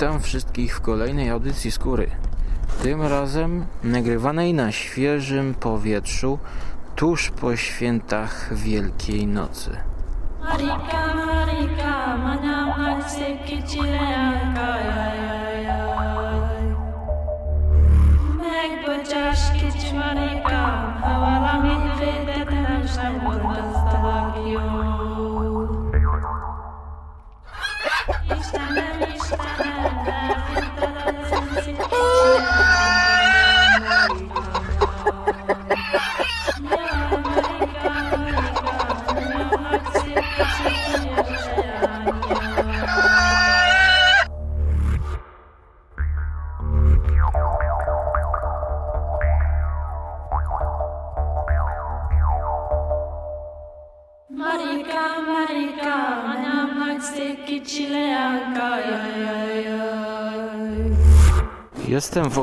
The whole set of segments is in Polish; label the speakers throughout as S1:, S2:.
S1: Witam wszystkich w kolejnej audycji Skóry. Tym razem nagrywanej na świeżym powietrzu tuż po świętach Wielkiej Nocy. Marika, Marika, Marika,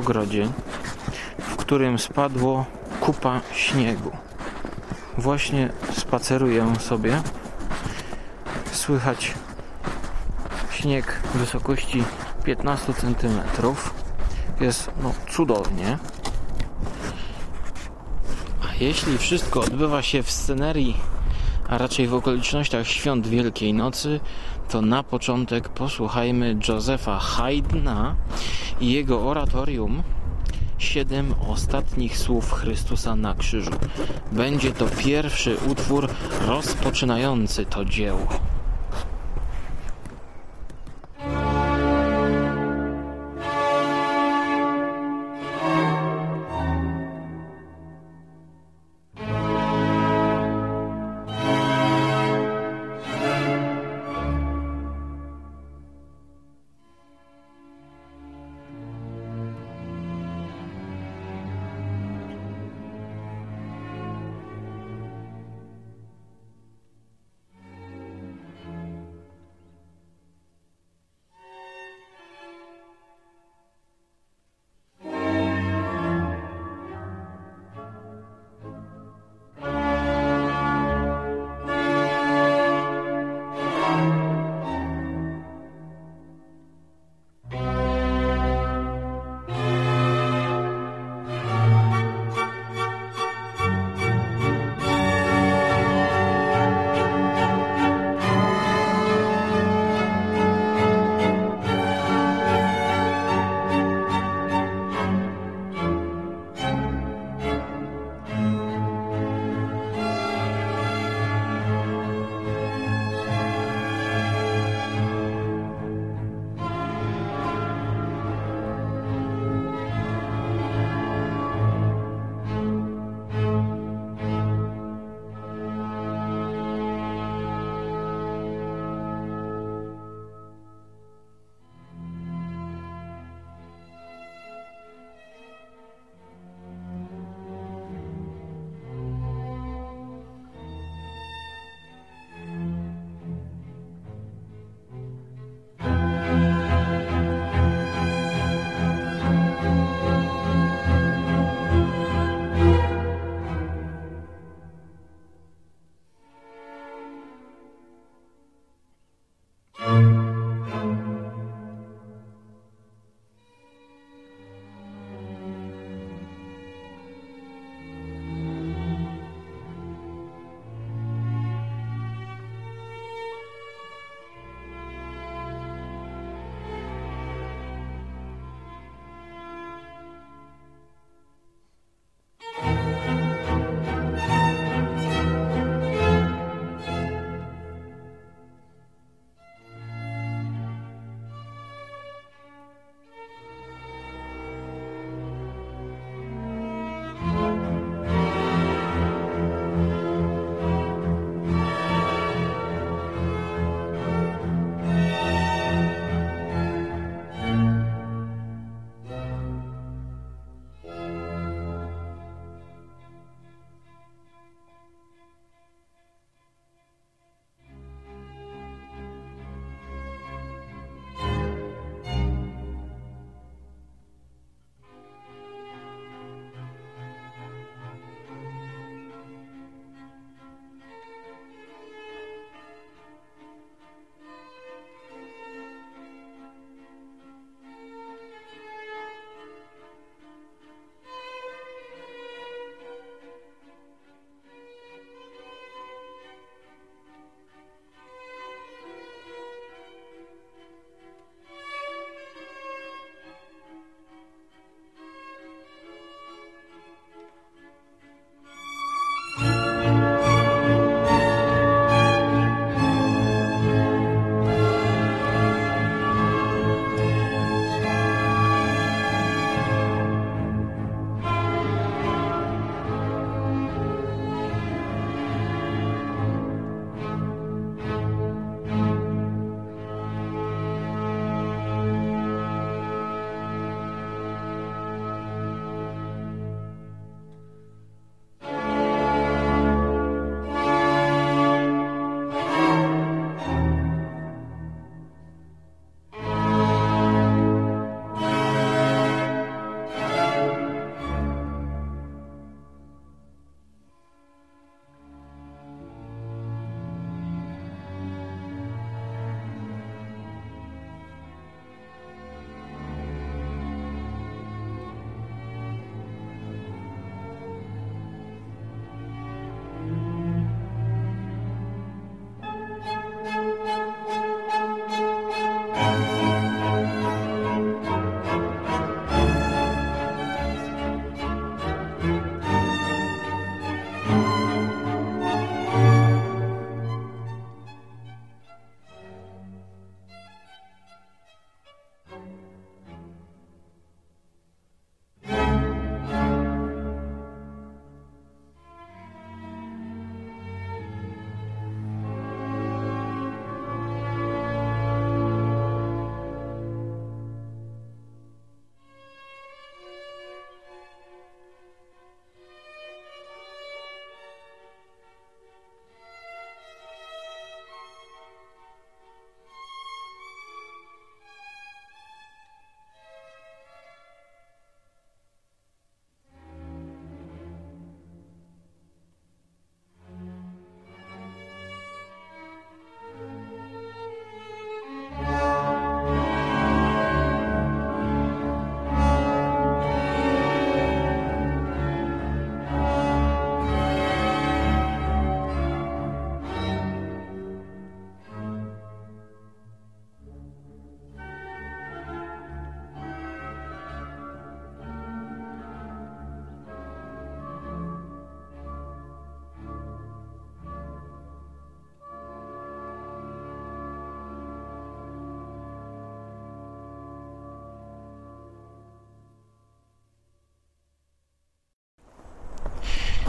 S1: ogrodzie, w którym spadło kupa śniegu. Właśnie spaceruję sobie. Słychać śnieg wysokości 15 cm. Jest no, cudownie. A jeśli wszystko odbywa się w scenerii, a raczej w okolicznościach świąt Wielkiej Nocy, to na początek posłuchajmy Josepha Haydna i jego oratorium Siedem ostatnich słów Chrystusa na krzyżu. Będzie to pierwszy utwór rozpoczynający to dzieło.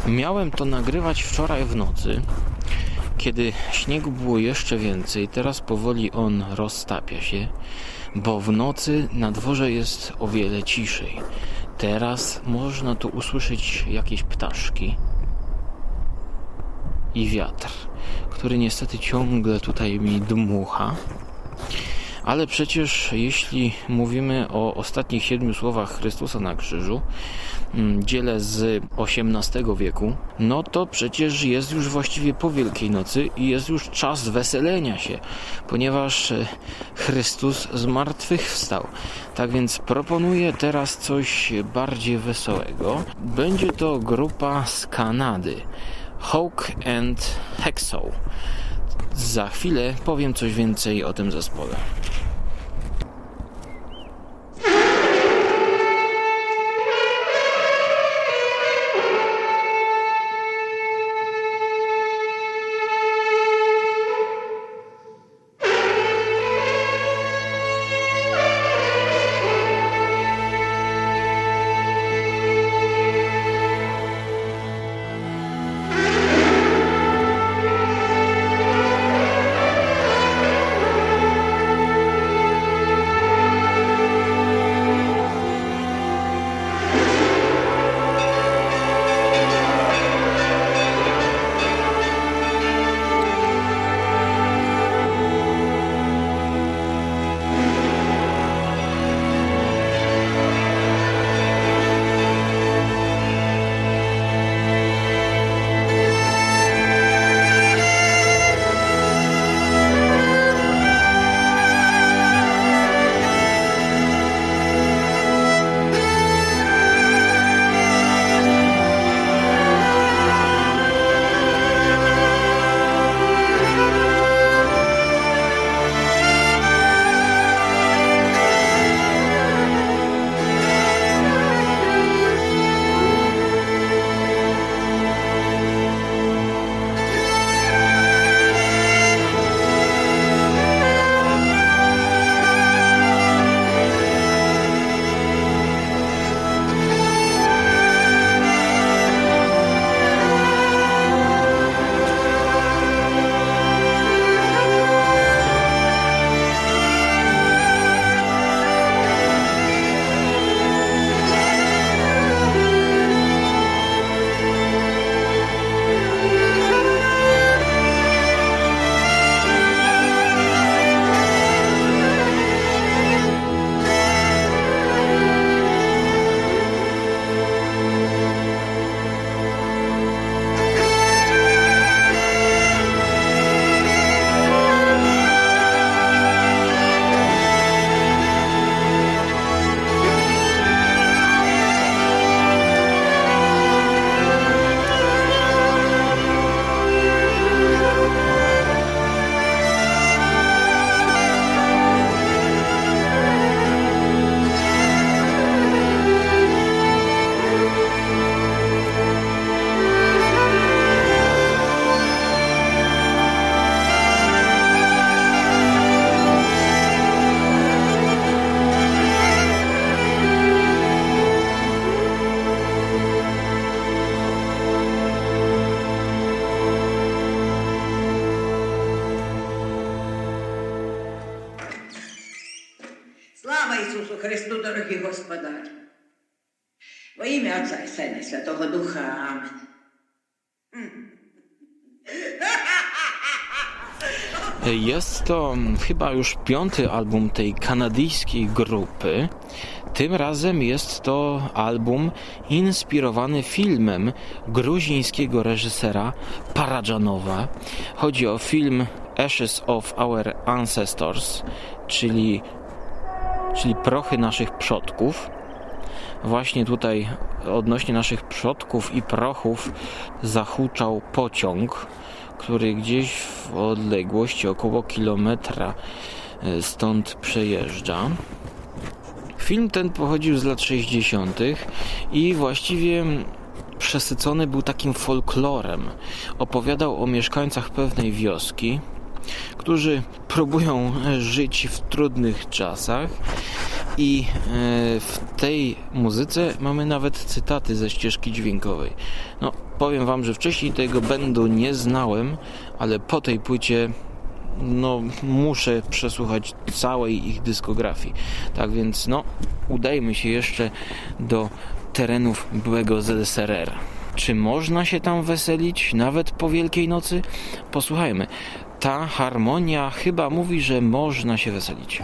S1: Miałem to nagrywać wczoraj w nocy, kiedy śniegu było jeszcze więcej. Teraz powoli on roztapia się, bo w nocy na dworze jest o wiele ciszej. Teraz można tu usłyszeć jakieś ptaszki i wiatr, który niestety ciągle tutaj mi dmucha. Ale przecież jeśli mówimy o ostatnich siedmiu słowach Chrystusa na krzyżu, mm, dziele z XVIII wieku, no to przecież jest już właściwie po Wielkiej Nocy i jest już czas weselenia się, ponieważ e, Chrystus z martwych wstał. Tak więc proponuję teraz coś bardziej wesołego. Będzie to grupa z Kanady. Hawk and Hexow. Za chwilę powiem coś więcej o tym zespole. Chyba już piąty album tej kanadyjskiej grupy. Tym razem jest to album inspirowany filmem gruzińskiego reżysera Paradżanowa. Chodzi o film Ashes of Our Ancestors, czyli, czyli prochy naszych przodków. Właśnie tutaj odnośnie naszych przodków i prochów zahuczał pociąg który gdzieś w odległości około kilometra e, stąd przejeżdża. Film ten pochodził z lat 60. i właściwie przesycony był takim folklorem. Opowiadał o mieszkańcach pewnej wioski, którzy próbują żyć w trudnych czasach, I e, w tej muzyce mamy nawet cytaty ze ścieżki dźwiękowej. No, powiem Wam, że wcześniej tego będu nie znałem, ale po tej płycie no, muszę przesłuchać całej ich dyskografii. Tak więc, no, udajmy się jeszcze do terenów byłego ZSRR. Czy można się tam weselić, nawet po Wielkiej Nocy? Posłuchajmy. Ta harmonia chyba mówi, że można się weselić.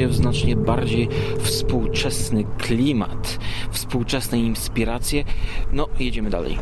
S1: Przejście w znacznie bardziej współczesny klimat, współczesne inspiracje. No, jedziemy dalej.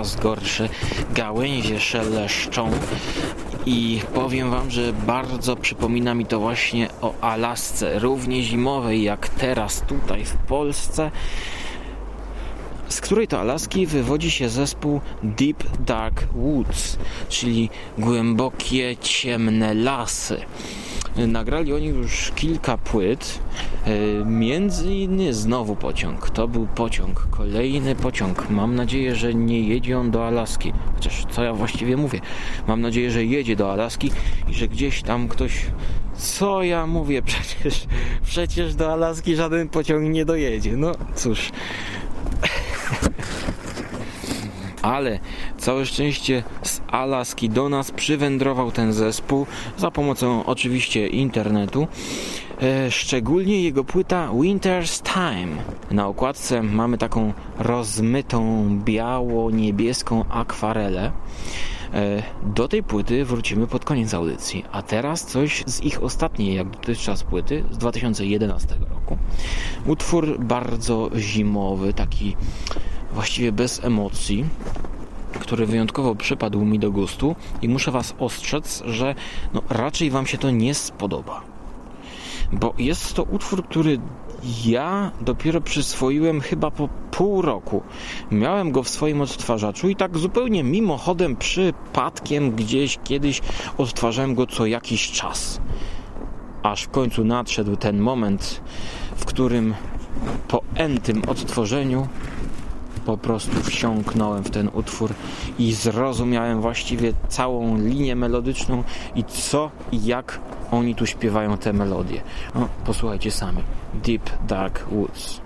S1: Coraz gorsze, gałęzie szeleszczą. I powiem wam, że bardzo przypomina mi to właśnie o Alasce, równie zimowej jak teraz tutaj w Polsce, z której to Alaski wywodzi się zespół Deep Dark Woods, czyli głębokie, ciemne lasy. Nagrali oni już kilka płyt, e, między innymi znowu pociąg. To był pociąg, kolejny pociąg. Mam nadzieję, że nie jedzie on do Alaski. Chociaż co ja właściwie mówię? Mam nadzieję, że jedzie do Alaski i że gdzieś tam ktoś. Co ja mówię? Przecież, przecież do Alaski żaden pociąg nie dojedzie. No cóż. Ale całe szczęście z Alaski do nas przywędrował ten zespół za pomocą oczywiście internetu. E, szczególnie jego płyta Winter's Time. Na okładce mamy taką rozmytą biało-niebieską akwarelę. E, Do tej płyty wrócimy pod koniec audycji, a teraz coś z ich ostatniej, jak dotychczas płyty, z 2011 roku. Utwór bardzo zimowy, taki właściwie bez emocji, który wyjątkowo przypadł mi do gustu i muszę Was ostrzec, że no, raczej Wam się to nie spodoba. Bo jest to utwór, który ja dopiero przyswoiłem chyba po pół roku. Miałem go w swoim odtwarzaczu i tak zupełnie mimochodem, przypadkiem gdzieś kiedyś odtwarzałem go co jakiś czas. Aż w końcu nadszedł ten moment, w którym po entym odtworzeniu po prostu wsiąknąłem w ten utwór i zrozumiałem właściwie całą linię melodyczną i co i jak oni tu śpiewają te melodie. No, posłuchajcie sami. Deep Dark Woods.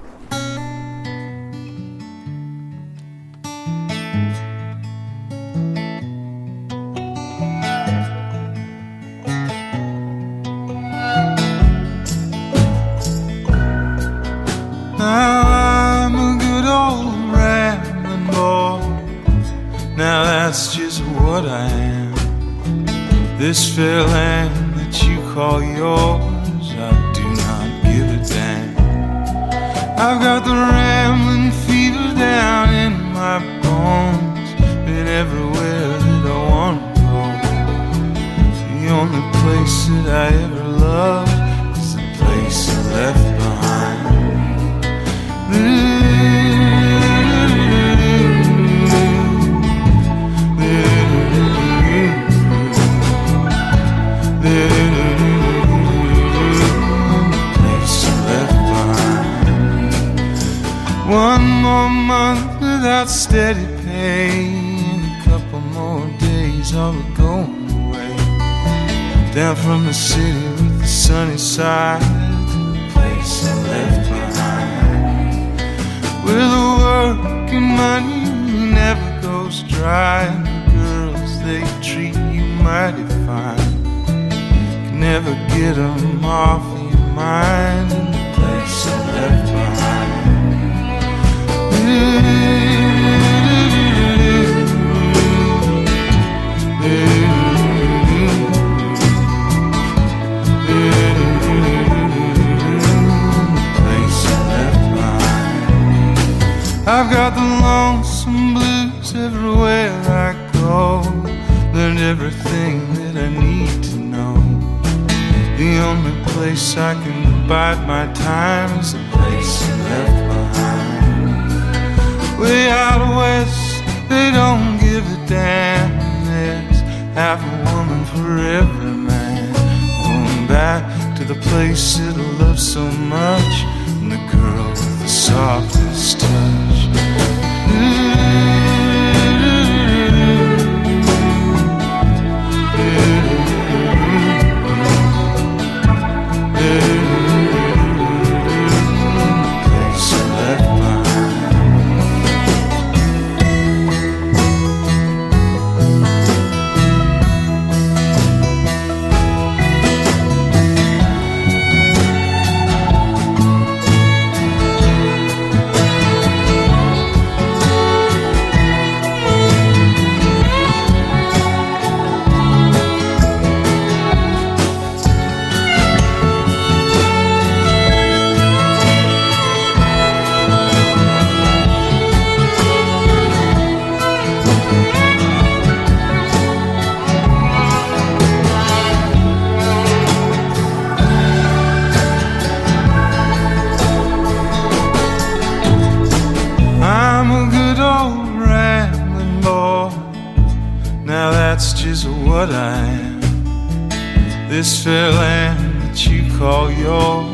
S2: This fair land that you call yours,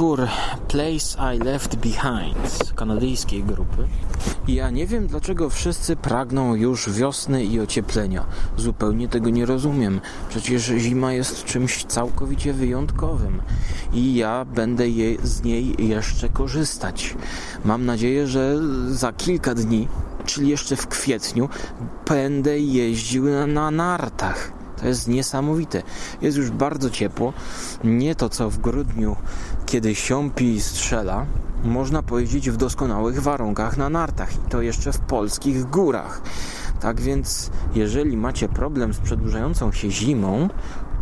S1: utwór Place I Left Behind kanadyjskiej grupy. Ja nie wiem, dlaczego wszyscy pragną już wiosny i ocieplenia. Zupełnie tego nie rozumiem. Przecież zima jest czymś całkowicie wyjątkowym i ja będę je, z niej jeszcze korzystać. Mam nadzieję, że za kilka dni, czyli jeszcze w kwietniu, będę jeździł na, na nartach. To jest niesamowite. Jest już bardzo ciepło. Nie to co w grudniu, kiedy siąpi strzela. Można pojeździć w doskonałych warunkach na nartach i to jeszcze w polskich górach. Tak więc, jeżeli macie problem z przedłużającą się zimą,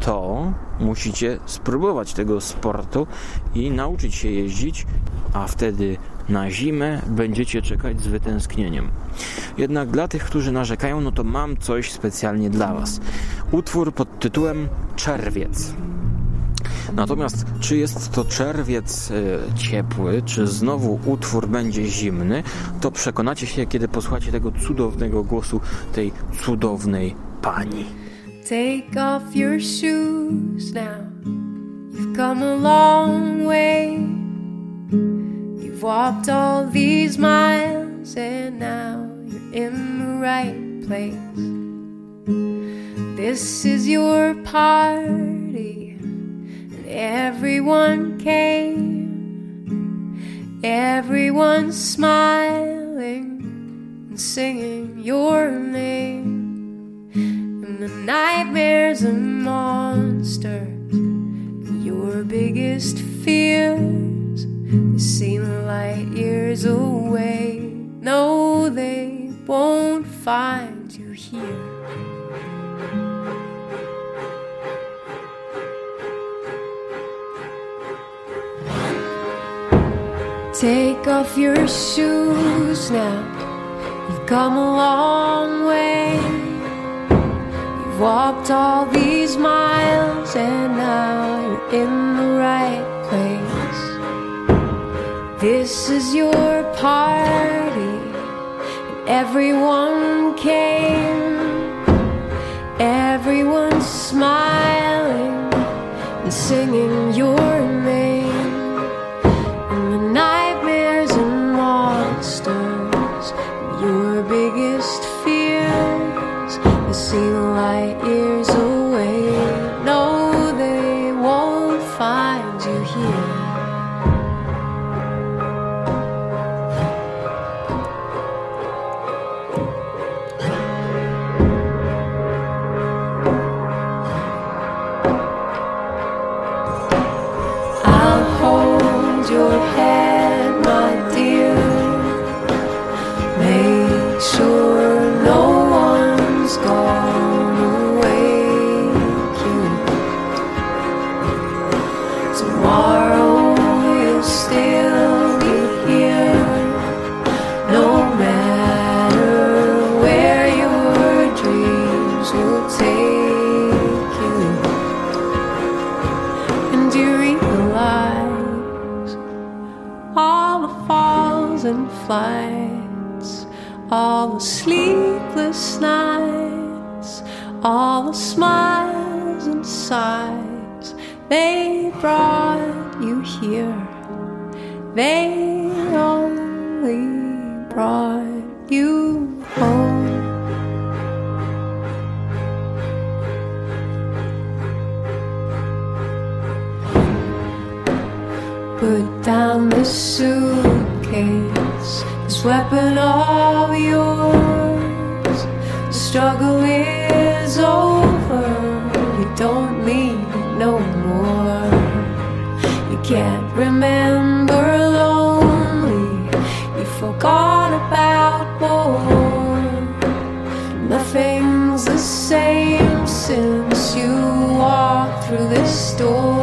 S1: to musicie spróbować tego sportu i nauczyć się jeździć, a wtedy na zimę będziecie czekać z wytęsknieniem. Jednak dla tych, którzy narzekają, no to mam coś specjalnie dla Was. Utwór pod tytułem Czerwiec. Natomiast czy jest to czerwiec y, ciepły, czy znowu utwór będzie zimny, to przekonacie się, kiedy posłuchacie tego cudownego głosu tej cudownej pani.
S3: Take off your shoes now. You've come a long way. You've walked all these miles, and now you're in the right place. This is your party, everyone came. everyone smiling and singing your name. And the nightmares and monsters, your biggest fears, they seem light years away. No, they won't find you here. Take off your shoes now. You've come a long way. You've walked all these miles, and now you're in the right place. This is your party, and everyone came. Everyone's smiling and singing your name. Can't remember lonely, you forgot about war. Nothing's the same since you walked through this door.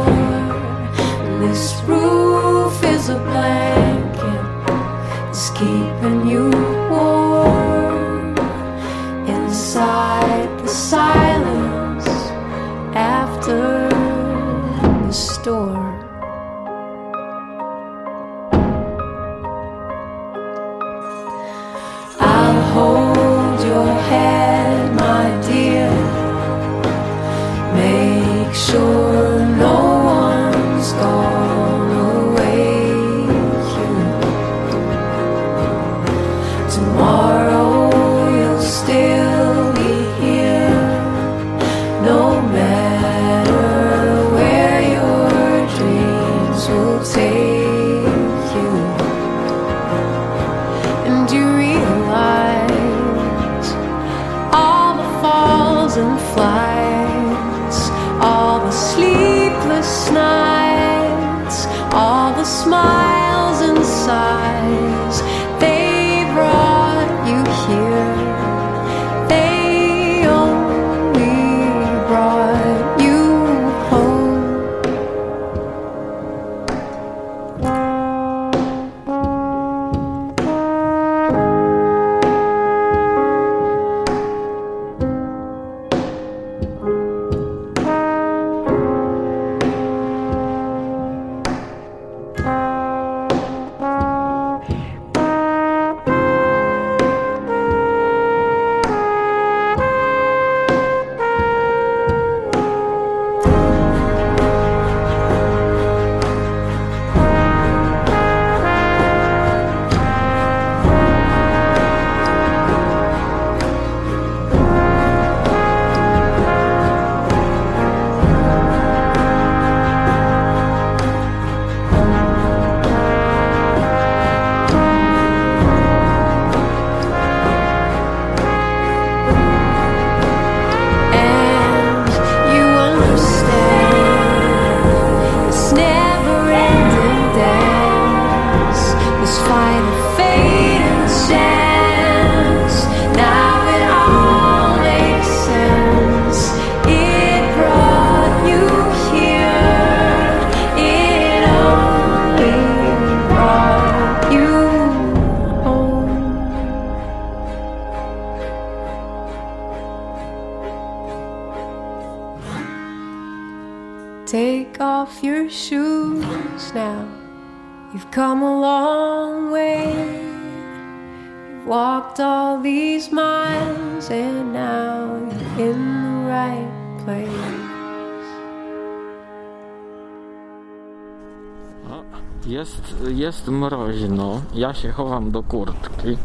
S1: Jest, jest mroźno, ja się chowam do kurtki.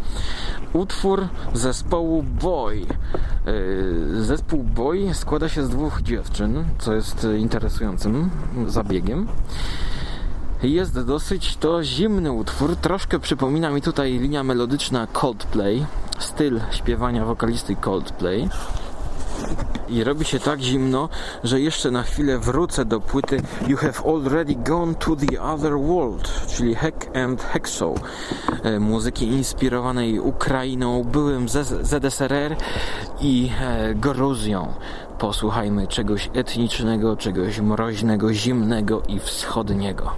S1: Utwór zespołu Boy. Yy, Zespół Boy składa się z dwóch dziewczyn, co jest interesującym zabiegiem. Jest dosyć to zimny utwór, troszkę przypomina mi tutaj linia melodyczna Coldplay, styl śpiewania wokalisty Coldplay. I robi się tak zimno, że jeszcze na chwilę wrócę do płyty You Have Already Gone to the Other World, czyli Heck and Hexow, e, muzyki inspirowanej Ukrainą, byłym ZSRR i e, Gruzją. Posłuchajmy czegoś etnicznego, czegoś mroźnego, zimnego i wschodniego.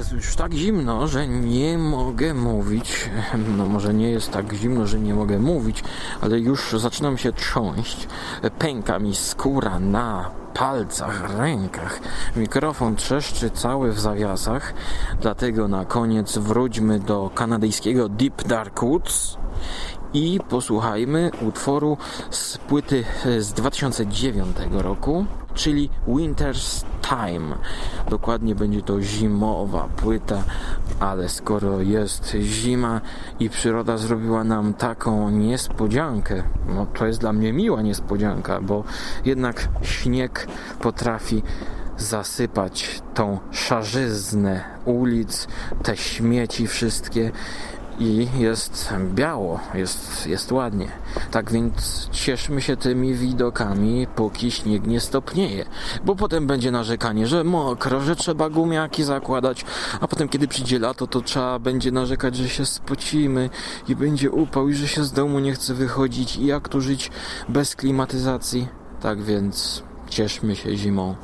S1: Jest już tak zimno, że nie mogę mówić. No może nie jest tak zimno, że nie mogę mówić, ale już zaczynam się trząść. Pęka mi skóra na palcach, rękach. Mikrofon trzeszczy cały w zawiasach. Dlatego na koniec wróćmy do kanadyjskiego Deep Dark Woods i posłuchajmy utworu z płyty z 2009 roku, czyli Winter's Time. Dokładnie będzie to zimowa płyta, ale skoro jest zima i przyroda zrobiła nam taką niespodziankę, no to jest dla mnie miła niespodzianka, bo jednak śnieg potrafi zasypać tą szarzyznę ulic, te śmieci wszystkie i jest biało, jest, jest ładnie. Tak więc cieszmy się tymi widokami, póki śnieg nie stopnieje, bo potem będzie narzekanie, że mokro, że trzeba gumiaki zakładać, a potem kiedy przyjdzie lato, to trzeba będzie narzekać, że się spocimy i będzie upał i że się z domu nie chce wychodzić i jak tu żyć bez klimatyzacji. Tak więc cieszmy się zimą.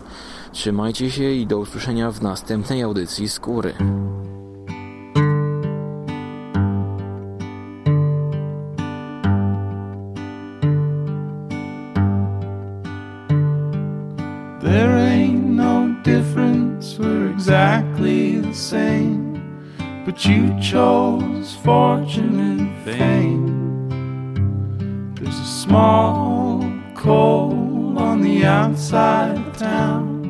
S1: Trzymajcie się i do usłyszenia w następnej audycji Skóry.
S2: Same. But you chose fortune and fame. There's a small cold on the outside of town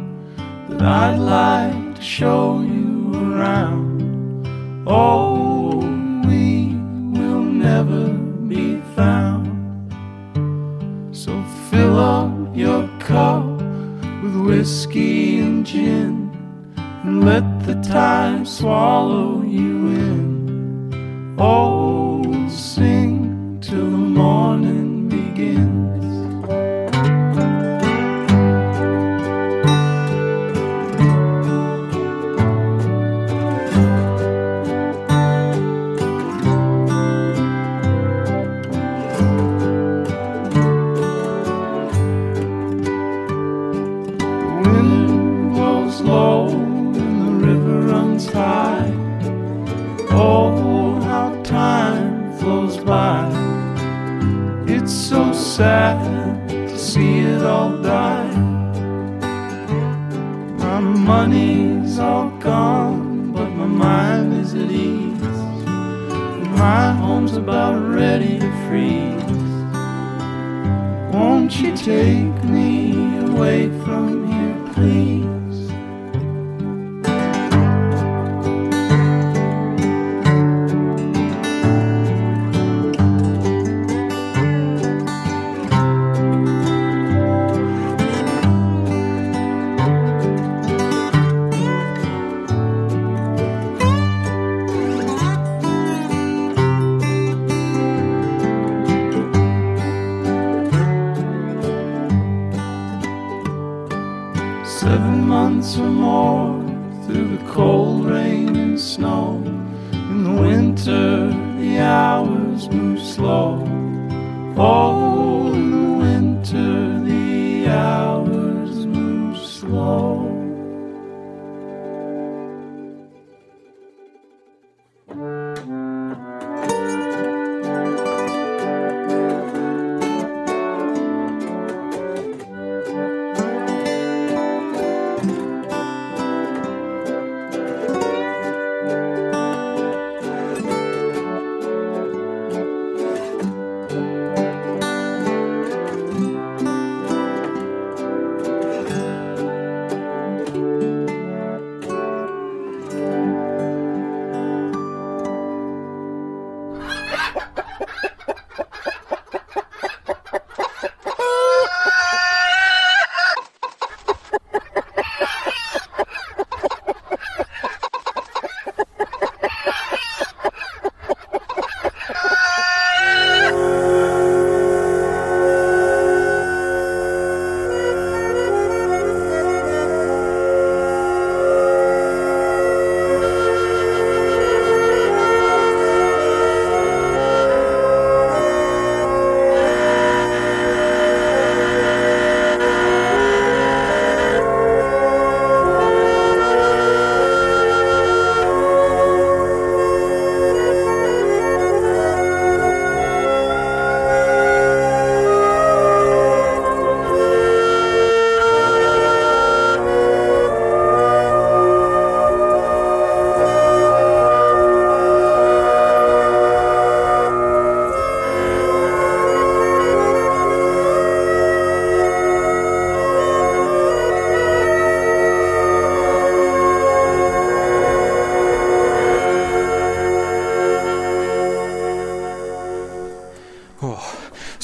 S2: that I'd like to show you around. Oh, we will never be found. So fill up your cup with whiskey and gin and let the time swallow you in. Oh, sad to see it all die. My money's all gone, but my mind is at ease. My home's about ready to freeze. Won't you take me away from here,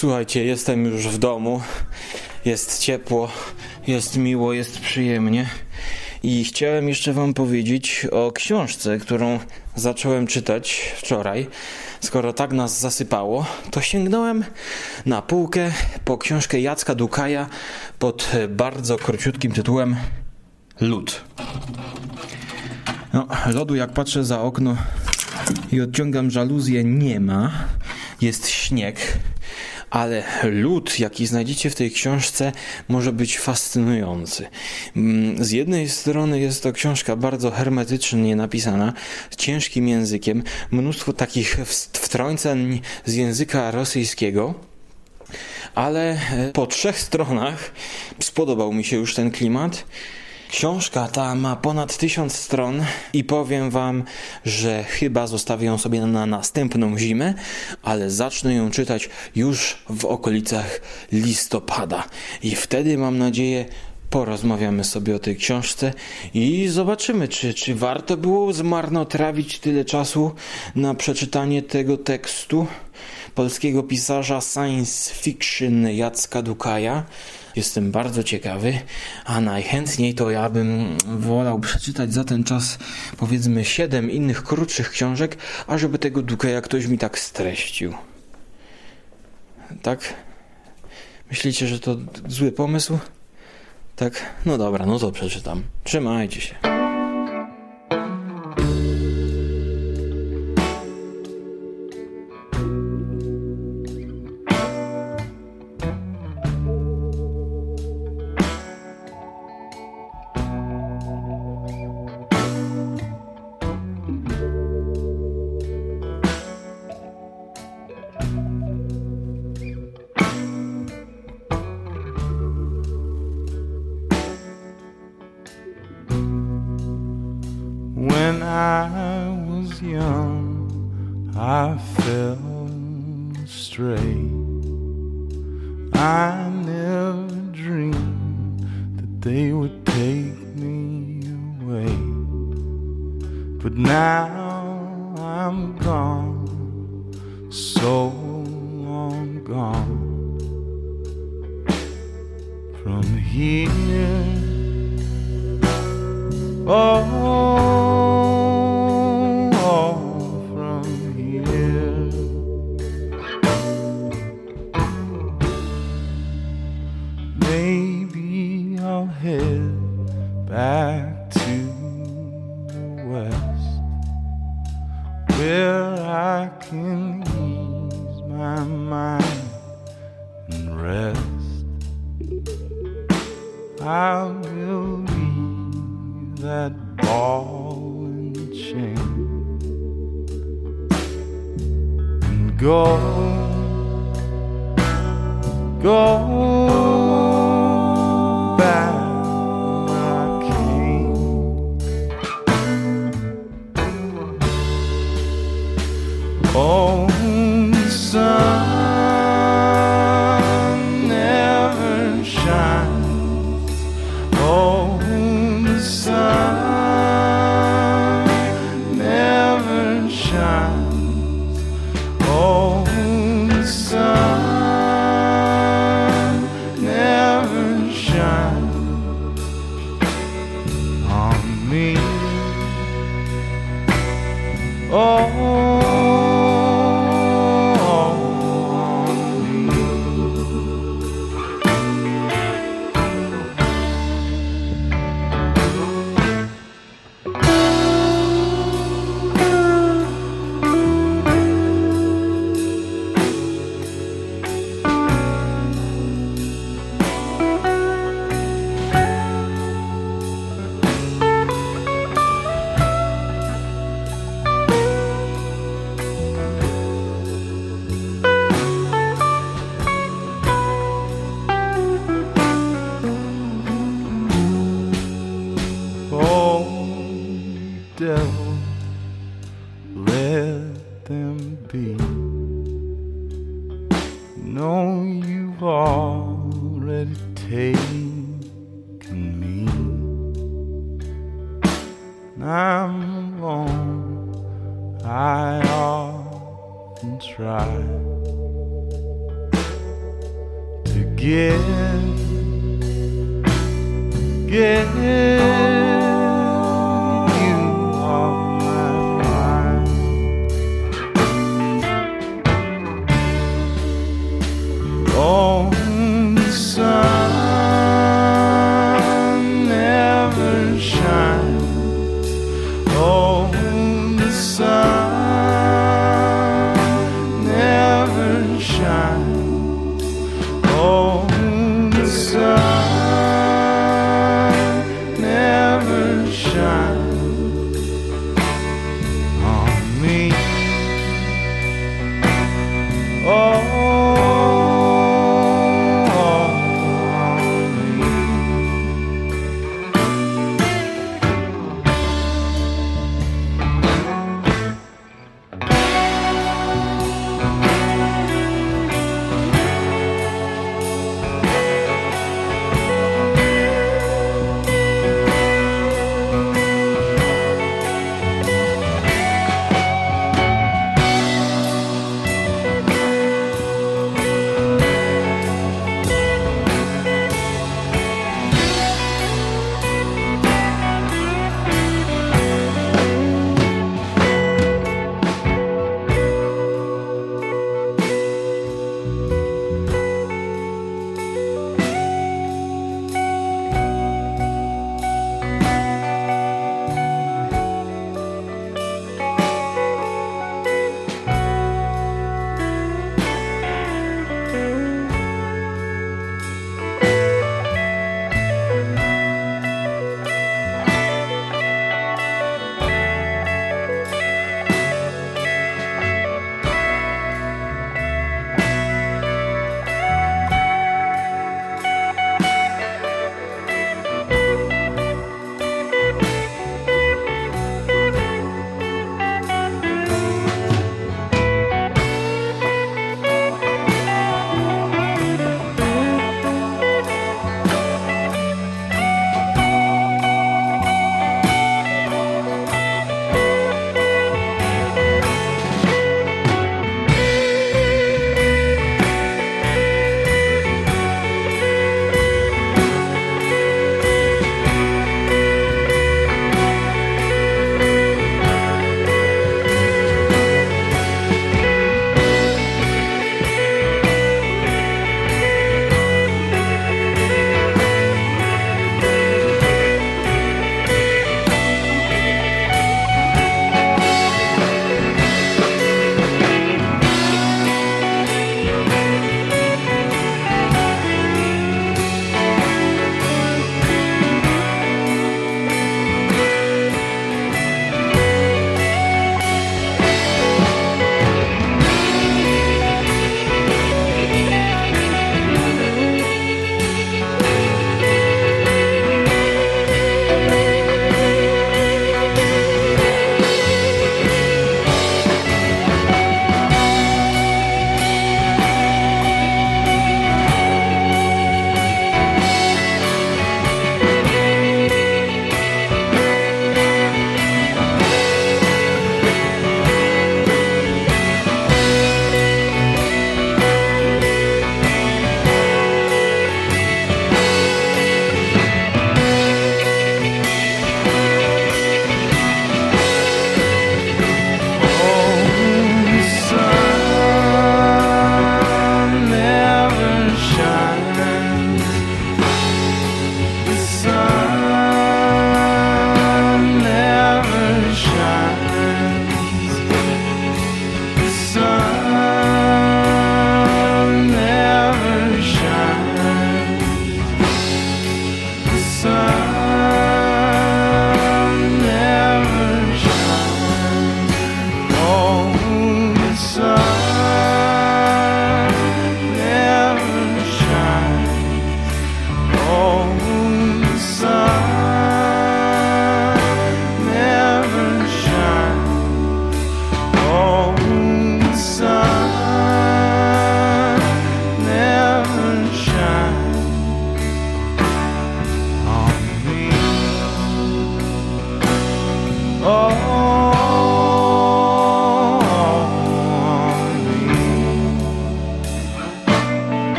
S1: Słuchajcie, jestem już w domu. Jest ciepło, jest miło, jest przyjemnie. I chciałem jeszcze Wam powiedzieć o książce, którą zacząłem czytać wczoraj. Skoro tak nas zasypało, to sięgnąłem na półkę po książkę Jacka Dukaja pod bardzo króciutkim tytułem Lód. No, lodu jak patrzę za okno i odciągam żaluzję nie ma. Jest śnieg, ale lód, jaki znajdziecie w tej książce, może być fascynujący. Mm, Z jednej strony jest to książka bardzo hermetycznie napisana, z ciężkim językiem, mnóstwo takich wtrąceń z języka rosyjskiego. Ale e, po trzech stronach spodobał mi się już ten klimat. Książka ta ma ponad tysiąc stron i powiem wam, że chyba zostawię ją sobie na następną zimę, ale zacznę ją czytać już w okolicach listopada. I wtedy mam nadzieję porozmawiamy sobie o tej książce i zobaczymy, czy, czy warto było zmarnotrawić tyle czasu na przeczytanie tego tekstu polskiego pisarza science fiction Jacka Dukaja. Jestem bardzo ciekawy, a najchętniej to ja bym wolał przeczytać za ten czas powiedzmy siedem innych krótszych książek, ażeby tego Dukaja ktoś mi tak streścił. Tak? Myślicie, że to zły pomysł? Tak? No dobra, no to przeczytam. Trzymajcie się.
S2: I was young,